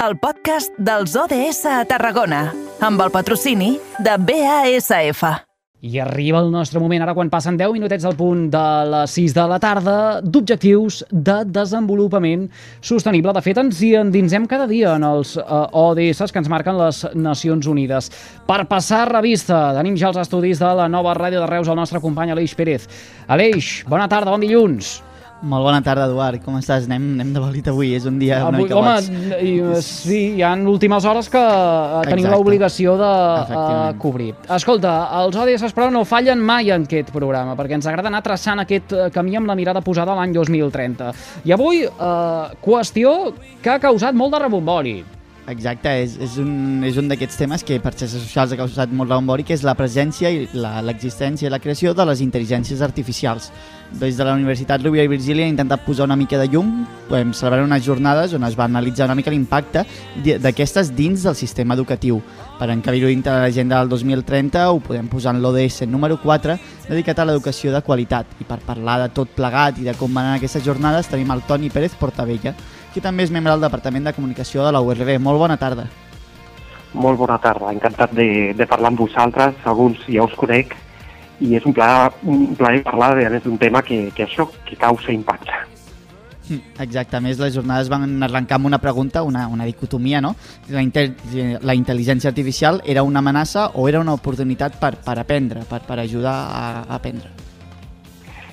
el podcast dels ODS a Tarragona, amb el patrocini de BASF. I arriba el nostre moment, ara quan passen 10 minutets al punt de les 6 de la tarda, d'objectius de desenvolupament sostenible. De fet, ens hi endinsem cada dia en els uh, ODS que ens marquen les Nacions Unides. Per passar revista, tenim ja els estudis de la nova ràdio de Reus el nostre company Aleix Pérez. Aleix, bona tarda, bon dilluns. Molt bona tarda, Eduard. Com estàs? Anem, anem de bolit avui. És un dia una Avui, mica home, boig. i, sí, hi ha últimes hores que eh, tenim l'obligació de uh, cobrir. Escolta, els ODS, però, no fallen mai en aquest programa, perquè ens agrada anar traçant aquest eh, camí amb la mirada posada a l'any 2030. I avui, eh, qüestió que ha causat molt de rebombori. Exacte, és, és un, és un d'aquests temes que per xarxes socials ha causat molt rebombori, que és la presència i l'existència i la creació de les intel·ligències artificials. Des de la Universitat Rovira i Virgília han intentat posar una mica de llum, hem celebrat unes jornades on es va analitzar una mica l'impacte d'aquestes dins del sistema educatiu. Per encabir-ho dintre de l'agenda del 2030 ho podem posar en l'ODS número 4, dedicat a l'educació de qualitat. I per parlar de tot plegat i de com van anar aquestes jornades tenim el Toni Pérez Portavella, que també és membre del Departament de Comunicació de la URB. Molt bona tarda. Molt bona tarda, encantat de, de parlar amb vosaltres, alguns ja us conec, i és un plaer, un plaer parlar d'un tema que, que això, que causa impacte. Mm, Exacte, a més les jornades van arrencar amb una pregunta, una, una dicotomia, no? La, intel la intel·ligència artificial era una amenaça o era una oportunitat per, per aprendre, per, per ajudar a, a aprendre?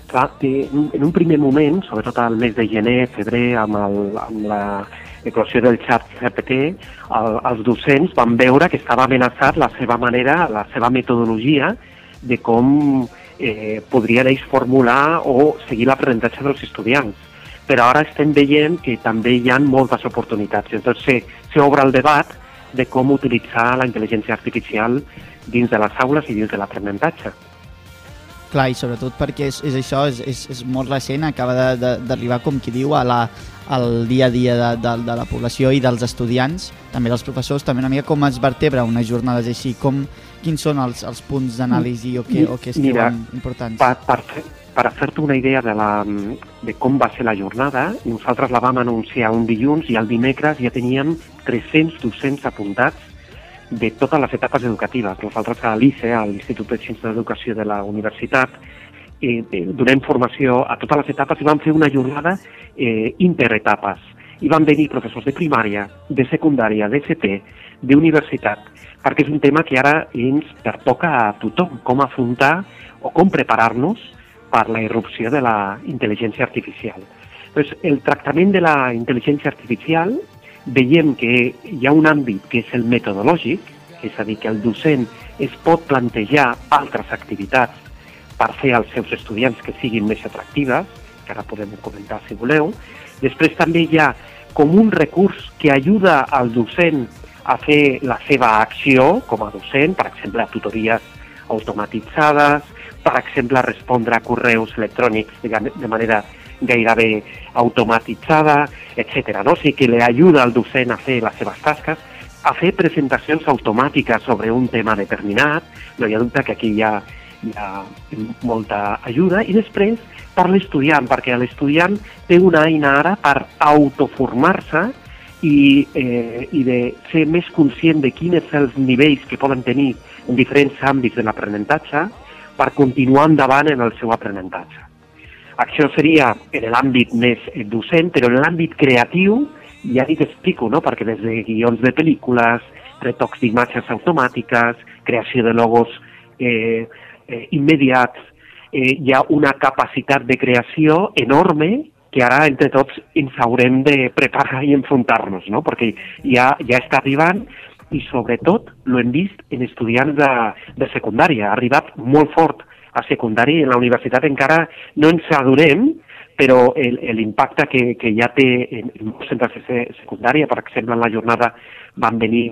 Clar, eh, en un primer moment, sobretot al mes de gener, febrer, amb, el, amb la eclosió del xat GPT, el, els docents van veure que estava amenaçat la seva manera, la seva metodologia de com eh, podrien ells formular o seguir l'aprenentatge dels estudiants. Però ara estem veient que també hi ha moltes oportunitats. Entonces, s'obre el debat de com utilitzar la intel·ligència artificial dins de les aules i dins de l'aprenentatge. Clar, i sobretot perquè és, és això, és, és, és molt recent, acaba de- de- d'arribar, com qui diu, a la, al dia a dia de, de, de la població i dels estudiants, també dels professors, també una mica com es vertebra unes jornades així, com, quins són els, els punts d'anàlisi o què, o què es Mira, importants. Per, per, fer, per fer-te una idea de, la, de com va ser la jornada, nosaltres la vam anunciar un dilluns i el dimecres ja teníem 300 docents apuntats de totes les etapes educatives. Nosaltres a l'ICE, a l'Institut de Ciències d'Educació de la Universitat, eh, eh, donem formació a totes les etapes i vam fer una jornada eh, interetapes. I van venir professors de primària, de secundària, d'FP, d'universitat, perquè és un tema que ara ens pertoca a tothom, com afrontar o com preparar-nos per la irrupció de la intel·ligència artificial. Pues el tractament de la intel·ligència artificial veiem que hi ha un àmbit que és el metodològic, és a dir, que el docent es pot plantejar altres activitats per fer als seus estudiants que siguin més atractives, que ara podem comentar si voleu. Després també hi ha com un recurs que ajuda al docent a fer la seva acció com a docent, per exemple, a tutories automatitzades, per exemple, a respondre a correus electrònics diguem, de manera gairebé automatitzada, etc. No? O sigui que li ajuda al docent a fer les seves tasques, a fer presentacions automàtiques sobre un tema determinat, no hi ha dubte que aquí hi ha, hi ha molta ajuda, i després per l'estudiant, perquè l'estudiant té una eina ara per autoformar-se i, eh, i de ser més conscient de quins són els nivells que poden tenir en diferents àmbits de l'aprenentatge per continuar endavant en el seu aprenentatge. Això seria en l'àmbit més eh, docent, però en l'àmbit creatiu ja ni t'explico, no? perquè des de guions de pel·lícules, retocs d'imatges automàtiques, creació de logos eh, eh, immediats, eh, hi ha una capacitat de creació enorme que ara entre tots ens haurem de preparar i enfrontar-nos, no? perquè ja, ja està arribant i sobretot lo hem vist en estudiants de, de secundària, ha arribat molt fort a secundària i en la universitat encara no ens adonem, però l'impacte que, que ja té en, molts centres de se- secundària, per exemple, en la jornada van venir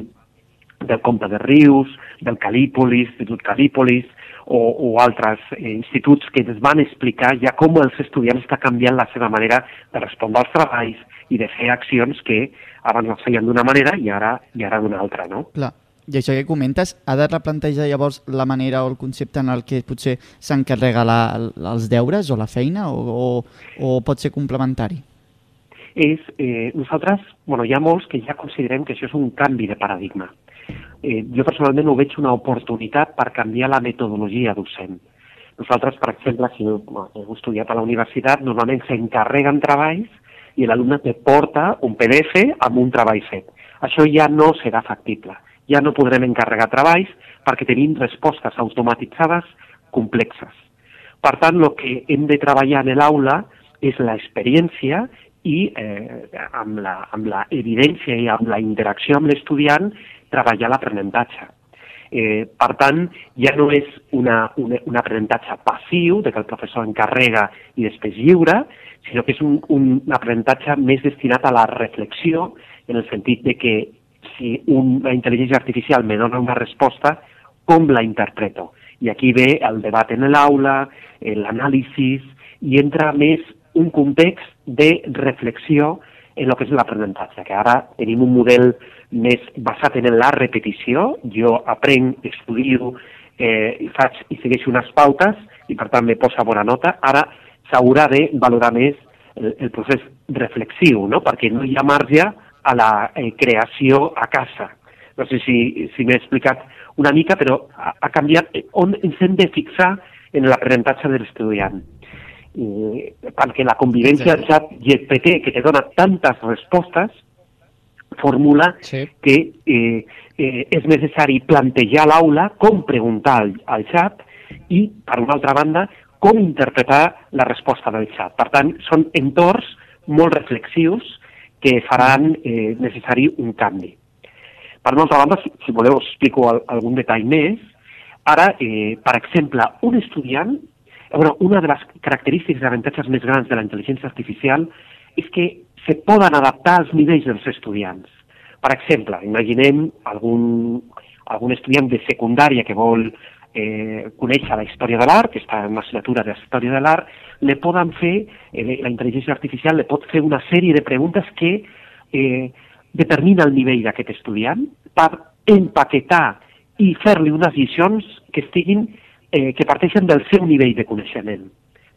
del Comte de Rius, del Calípolis, l'Institut Calípolis, o, o altres eh, instituts que ens van explicar ja com els estudiants està canviant la seva manera de respondre als treballs i de fer accions que abans les feien d'una manera i ara, i ara d'una altra, no? Clar. I això que comentes, ha de replantejar llavors la manera o el concepte en el que potser s'encarrega els deures o la feina o, o, o pot ser complementari? és, eh, nosaltres, bueno, hi ha molts que ja considerem que això és un canvi de paradigma. Eh, jo personalment ho veig una oportunitat per canviar la metodologia docent. Nosaltres, per exemple, si bueno, heu estudiat a la universitat, normalment s'encarreguen treballs i l'alumne te porta un PDF amb un treball fet. Això ja no serà factible. Ja no podrem encarregar treballs perquè tenim respostes automatitzades complexes. Per tant, el que hem de treballar en l'aula és l'experiència i eh, amb, la, amb la evidència i amb la interacció amb l'estudiant treballar l'aprenentatge. Eh, per tant, ja no és una, una, un aprenentatge passiu, de que el professor encarrega i després lliure, sinó que és un, un aprenentatge més destinat a la reflexió, en el sentit de que si una intel·ligència artificial me dona una resposta, com la interpreto? I aquí ve el debat en l'aula, l'anàlisi, i entra més un context de reflexió en el que és l'aprenentatge, que ara tenim un model més basat en la repetició, jo aprenc, estudio, eh, faig i segueixo unes pautes i per tant me posa bona nota, ara s'haurà de valorar més el, el procés reflexiu, no? perquè no hi ha marge a la eh, creació a casa. No sé si, si m'he explicat una mica, però ha, ha canviat on ens hem de fixar en l'aprenentatge de l'estudiant. Eh, perquè la convivència del xat GPT, que te dona tantes respostes, formula sí. que eh, eh, és necessari plantejar l'aula com preguntar al, al xat i, per una altra banda, com interpretar la resposta del xat. Per tant, són entorns molt reflexius que faran eh, necessari un canvi. Per una altra banda, si, si voleu, us explico al, algun detall més. Ara, eh, per exemple, un estudiant bueno, una de les característiques i avantatges més grans de la intel·ligència artificial és que se poden adaptar als nivells dels estudiants. Per exemple, imaginem algun, algun estudiant de secundària que vol eh, conèixer la història de l'art, que està en una assignatura de història de l'art, le poden fer, eh, la intel·ligència artificial le pot fer una sèrie de preguntes que eh, determina el nivell d'aquest estudiant per empaquetar i fer-li unes lliçons que estiguin eh, que parteixen del seu nivell de coneixement.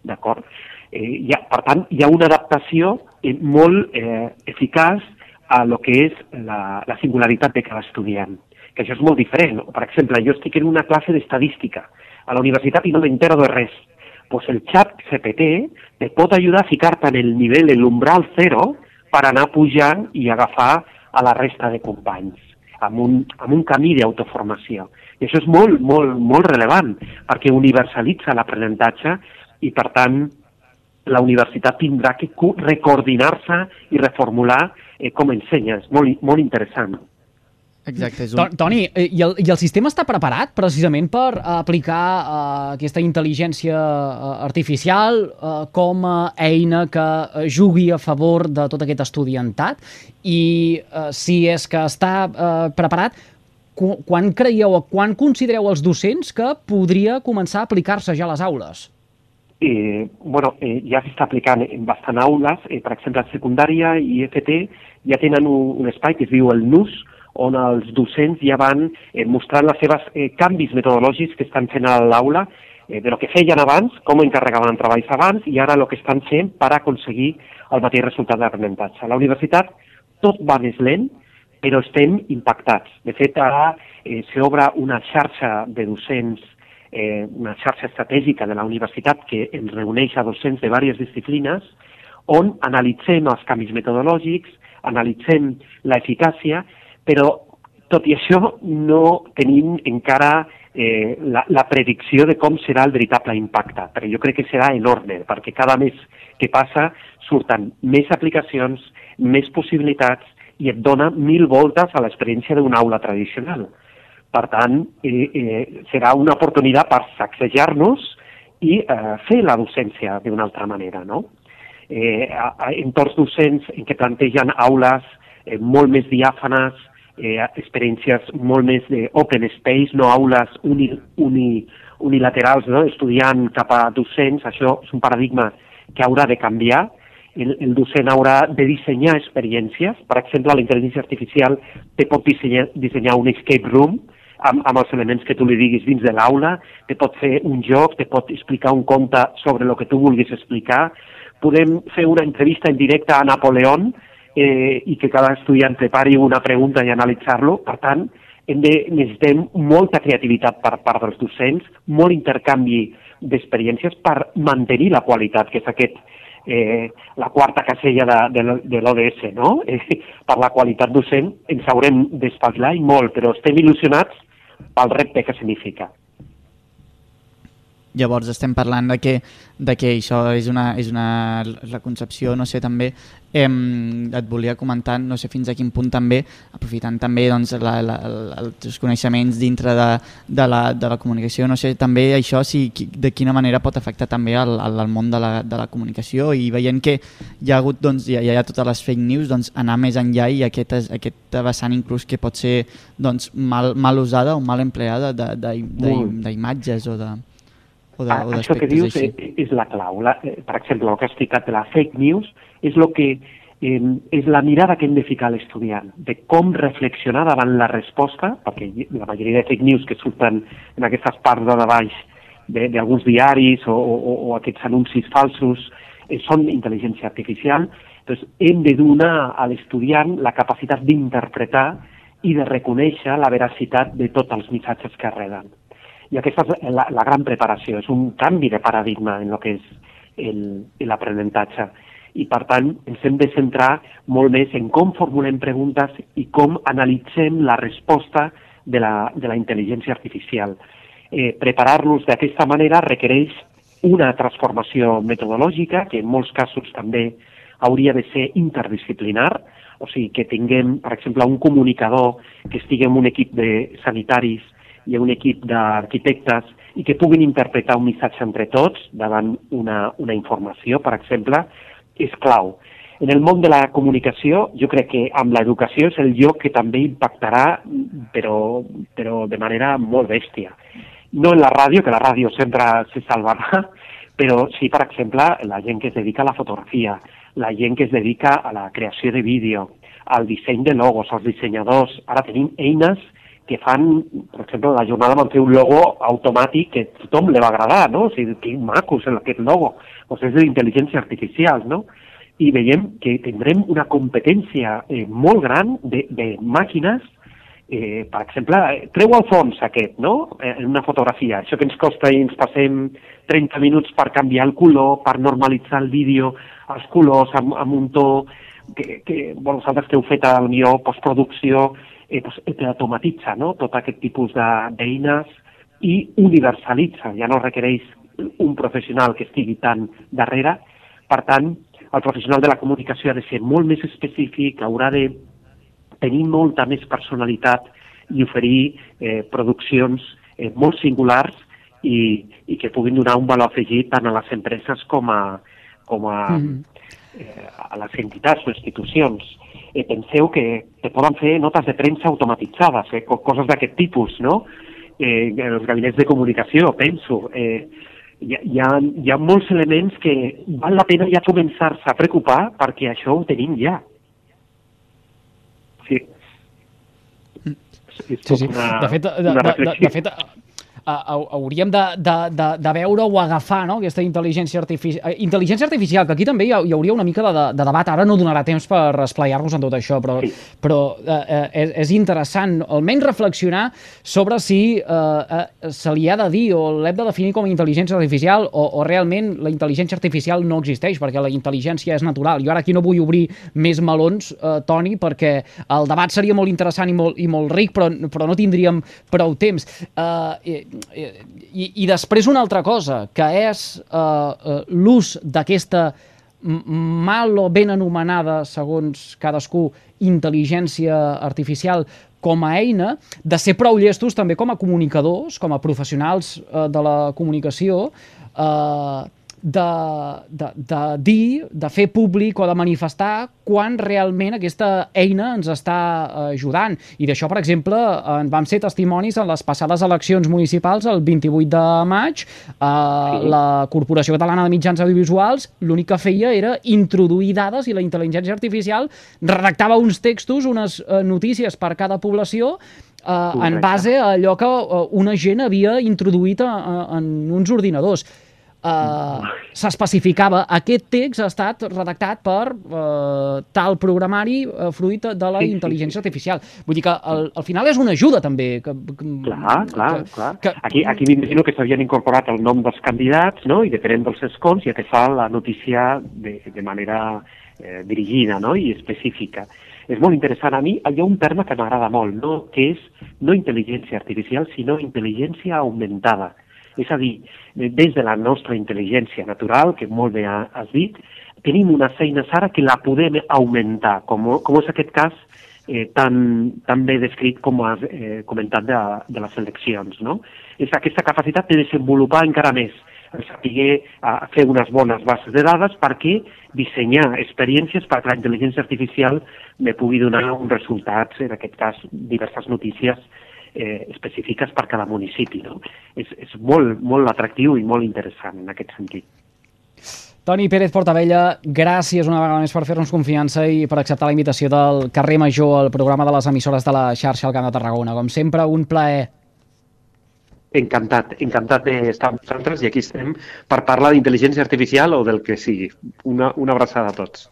D'acord? Eh, ha, per tant, hi ha una adaptació eh, molt eh, eficaç a lo que és la, la singularitat de cada estudiant, que això és molt diferent. Per exemple, jo estic en una classe d'estadística a la universitat i no m'entero de res. Pues el xat CPT te pot ajudar a ficar-te en el nivell, en l'umbral zero, per anar pujant i agafar a la resta de companys, amb un, amb un camí d'autoformació. I això és molt, molt, molt rellevant, perquè universalitza l'aprenentatge i, per tant, la universitat tindrà que recoordinar-se i reformular eh, com ensenya. És molt, molt interessant. Exacte. És un... Toni, eh, i el, i el sistema està preparat precisament per aplicar uh, aquesta intel·ligència uh, artificial uh, com a eina que jugui a favor de tot aquest estudiantat? I uh, si és que està uh, preparat, quan creieu o quan considereu els docents que podria començar a aplicar-se ja a les aules? Eh, bueno, eh, ja s'està aplicant en bastant aules, eh, per exemple, a secundària i FT ja tenen un, un espai que es diu el NUS, on els docents ja van eh, mostrant les seves eh, canvis metodològics que estan fent a l'aula, eh, de lo que feien abans, com encarregaven treballs abans i ara el que estan fent per aconseguir el mateix resultat d'aprenentatge. A la universitat tot va més lent, però estem impactats. De fet, ara eh, s'obre una xarxa de docents, eh, una xarxa estratègica de la universitat que ens reuneix a docents de diverses disciplines, on analitzem els canvis metodològics, analitzem l'eficàcia, però tot i això no tenim encara eh, la, la predicció de com serà el veritable impacte, però jo crec que serà enorme, perquè cada mes que passa surten més aplicacions, més possibilitats, i et dona mil voltes a l'experiència d'una aula tradicional. Per tant, eh, eh, serà una oportunitat per sacsejar-nos i eh, fer la docència d'una altra manera, no? Eh, entorns docents en què plantegen aules eh, molt més diàfanes, eh, experiències molt més d'open space, no aules uni, uni, unilaterals, no? estudiant cap a docents, això és un paradigma que haurà de canviar, el, el docent haurà de dissenyar experiències. Per exemple, la intel·ligència artificial te pot dissenyar, dissenyar un escape room amb, amb els elements que tu li diguis dins de l'aula, te pot fer un joc, te pot explicar un conte sobre el que tu vulguis explicar, podem fer una entrevista en directe a Napoleón eh, i que cada estudiant prepari una pregunta i analitzar-lo. Per tant, hem de, necessitem molta creativitat per part dels docents, molt intercanvi d'experiències per mantenir la qualitat, que és aquest, eh, la quarta casella de, de, de l'ODS, no? Eh, per la qualitat docent ens haurem d'espavilar i molt, però estem il·lusionats pel repte que significa. Llavors estem parlant de que, de que això és una, és una la concepció, no sé, també eh, et volia comentar, no sé fins a quin punt també, aprofitant també doncs, la, la, els coneixements dintre de, de, la, de la comunicació, no sé, també això si, de quina manera pot afectar també al, al món de la, de la comunicació i veient que hi ha hagut, doncs, hi ha, hi ha totes les fake news, doncs anar més enllà i aquest, aquest vessant inclús que pot ser doncs, mal, mal usada o mal empleada d'imatges o de o de, o Això que dius així. és, la clau. La, per exemple, el que has explicat de la fake news és el que eh, és la mirada que hem de ficar a l'estudiant, de com reflexionar davant la resposta, perquè la majoria de fake news que surten en aquestes parts de baix d'alguns diaris o, o, o aquests anuncis falsos eh, són intel·ligència artificial, doncs hem de donar a l'estudiant la capacitat d'interpretar i de reconèixer la veracitat de tots els missatges que reben. I aquesta és la, la gran preparació, és un canvi de paradigma en el que és l'aprenentatge. I, per tant, ens hem de centrar molt més en com formulem preguntes i com analitzem la resposta de la, de la intel·ligència artificial. Eh, Preparar-los d'aquesta manera requereix una transformació metodològica, que en molts casos també hauria de ser interdisciplinar, o sigui, que tinguem, per exemple, un comunicador que estigui en un equip de sanitaris hi ha un equip d'arquitectes i que puguin interpretar un missatge entre tots davant una, una informació, per exemple, és clau. En el món de la comunicació, jo crec que amb l'educació és el lloc que també impactarà, però, però de manera molt bèstia. No en la ràdio, que la ràdio sempre se salvarà, però sí, per exemple, la gent que es dedica a la fotografia, la gent que es dedica a la creació de vídeo, al disseny de logos, als dissenyadors. Ara tenim eines que fan, per exemple, la jornada van fer un logo automàtic que a tothom li va agradar, no? O sigui, que maco és aquest logo. Sigui, és d'intel·ligència artificial, no? I veiem que tindrem una competència eh, molt gran de, de màquines eh, per exemple, treu el fons aquest, no?, eh, en una fotografia. Això que ens costa i ens passem 30 minuts per canviar el color, per normalitzar el vídeo, els colors amb, amb un to que, que bueno, vosaltres que heu fet el millor postproducció, eh, pues, eh, automatitza no? tot aquest tipus d'eines i universalitza, ja no requereix un professional que estigui tan darrere. Per tant, el professional de la comunicació ha de ser molt més específic, haurà de tenir molta més personalitat i oferir eh, produccions eh, molt singulars i, i que puguin donar un valor afegit tant a les empreses com a, com a, mm -hmm. eh, a les entitats o institucions eh, penseu que te poden fer notes de premsa automatitzades, eh, coses d'aquest tipus, no? Eh, els gabinets de comunicació, penso. Eh, hi, ha, hi, ha, hi ha molts elements que val la pena ja començar-se a preocupar perquè això ho tenim ja. Sí. És sí, sí. Una, de fet, de, de, de, de fet hauríem de, de, de, de veure o agafar no? aquesta intel·ligència artificial, eh, intel·ligència artificial, que aquí també hi, hi hauria una mica de, de debat, ara no donarà temps per esplaiar-nos en tot això, però, sí. però eh, eh, és, és interessant almenys reflexionar sobre si eh, eh, se li ha de dir o l'hem de definir com a intel·ligència artificial o, o realment la intel·ligència artificial no existeix, perquè la intel·ligència és natural. Jo ara aquí no vull obrir més melons, eh, Toni, perquè el debat seria molt interessant i molt, i molt ric, però, però no tindríem prou temps. Eh, i, i després una altra cosa, que és uh, uh, l'ús d'aquesta mal o ben anomenada, segons cadascú, intel·ligència artificial com a eina de ser prou llestos també com a comunicadors, com a professionals uh, de la comunicació, eh, de, de, de dir, de fer públic o de manifestar quan realment aquesta eina ens està eh, ajudant. I d'això, per exemple, en vam ser testimonis en les passades eleccions municipals el 28 de maig. Eh, sí. La Corporació Catalana de Mitjans Audiovisuals l'únic que feia era introduir dades i la intel·ligència artificial redactava uns textos, unes eh, notícies per cada població eh, en base a allò que eh, una gent havia introduït a, a, en uns ordinadors eh, s'especificava aquest text ha estat redactat per eh, tal programari eh, fruit de la Sí, sí, intel·ligència artificial. Vull dir que al, al final és una ajuda també. Que, que, Clar, clar, que, clar. Que, Aquí, aquí m'imagino que s'havien incorporat el nom dels candidats, no?, i depenent dels escons ja te fa la notícia de, de manera eh, dirigida, no?, i específica. És molt interessant. A mi hi ha un terme que m'agrada molt, no?, que és no intel·ligència artificial, sinó intel·ligència augmentada. És a dir, eh, des de la nostra intel·ligència natural, que molt bé ha- has dit, tenim unes eines ara que la podem augmentar, com, com és aquest cas eh, tan, tan bé descrit com has eh, comentat de, de les eleccions. No? És aquesta capacitat de desenvolupar encara més, saber a fer unes bones bases de dades perquè dissenyar experiències perquè la intel·ligència artificial me pugui donar uns resultats, en aquest cas diverses notícies eh, específiques per cada municipi. No? És, és molt, molt atractiu i molt interessant en aquest sentit. Toni Pérez Portabella, gràcies una vegada més per fer-nos confiança i per acceptar la invitació del carrer Major al programa de les emissores de la xarxa al Camp de Tarragona. Com sempre, un plaer. Encantat, encantat d'estar amb vosaltres i aquí estem per parlar d'intel·ligència artificial o del que sigui. Una, una abraçada a tots.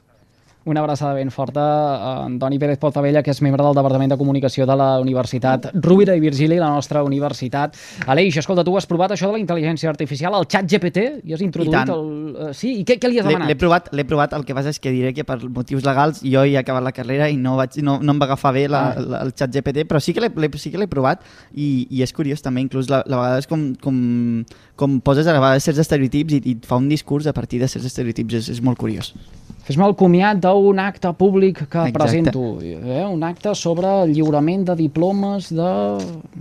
Una abraçada ben forta a Antoni Pérez Portabella, que és membre del Departament de Comunicació de la Universitat Rovira i Virgili, la nostra universitat. Aleix, escolta, tu has provat això de la intel·ligència artificial, el xat GPT? I has introduït tant. el... eh, Sí? I què, què li has demanat? l'he provat, l'he provat, el que passa és que diré que per motius legals jo he acabat la carrera i no, vaig, no, no em va agafar bé la, Ah. la, el xat GPT, però sí que l'he sí que provat i, i és curiós també, inclús la, la vegades com, com, com poses a vegades certs estereotips i, i et fa un discurs a partir de certs estereotips, és, és molt curiós. Fes-me el comiat d'un acte públic que Exacte. presento. Eh? Un acte sobre el lliurament de diplomes de...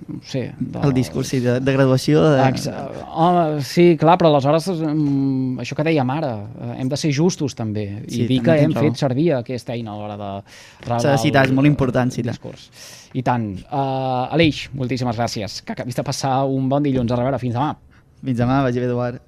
No sé... De... El discurs sí, de, de graduació de... Home, sí, clar, però aleshores mm, això que dèiem ara, eh, hem de ser justos també i Sí, dir també que hem raó. fet servir aquesta eina a l'hora de S'ha de citar, és molt important citar. discurs. I tant. Uh, Aleix, moltíssimes gràcies. Que acabis de passar un bon dilluns. A reveure, fins demà. Fins demà, vagi bé, Eduard.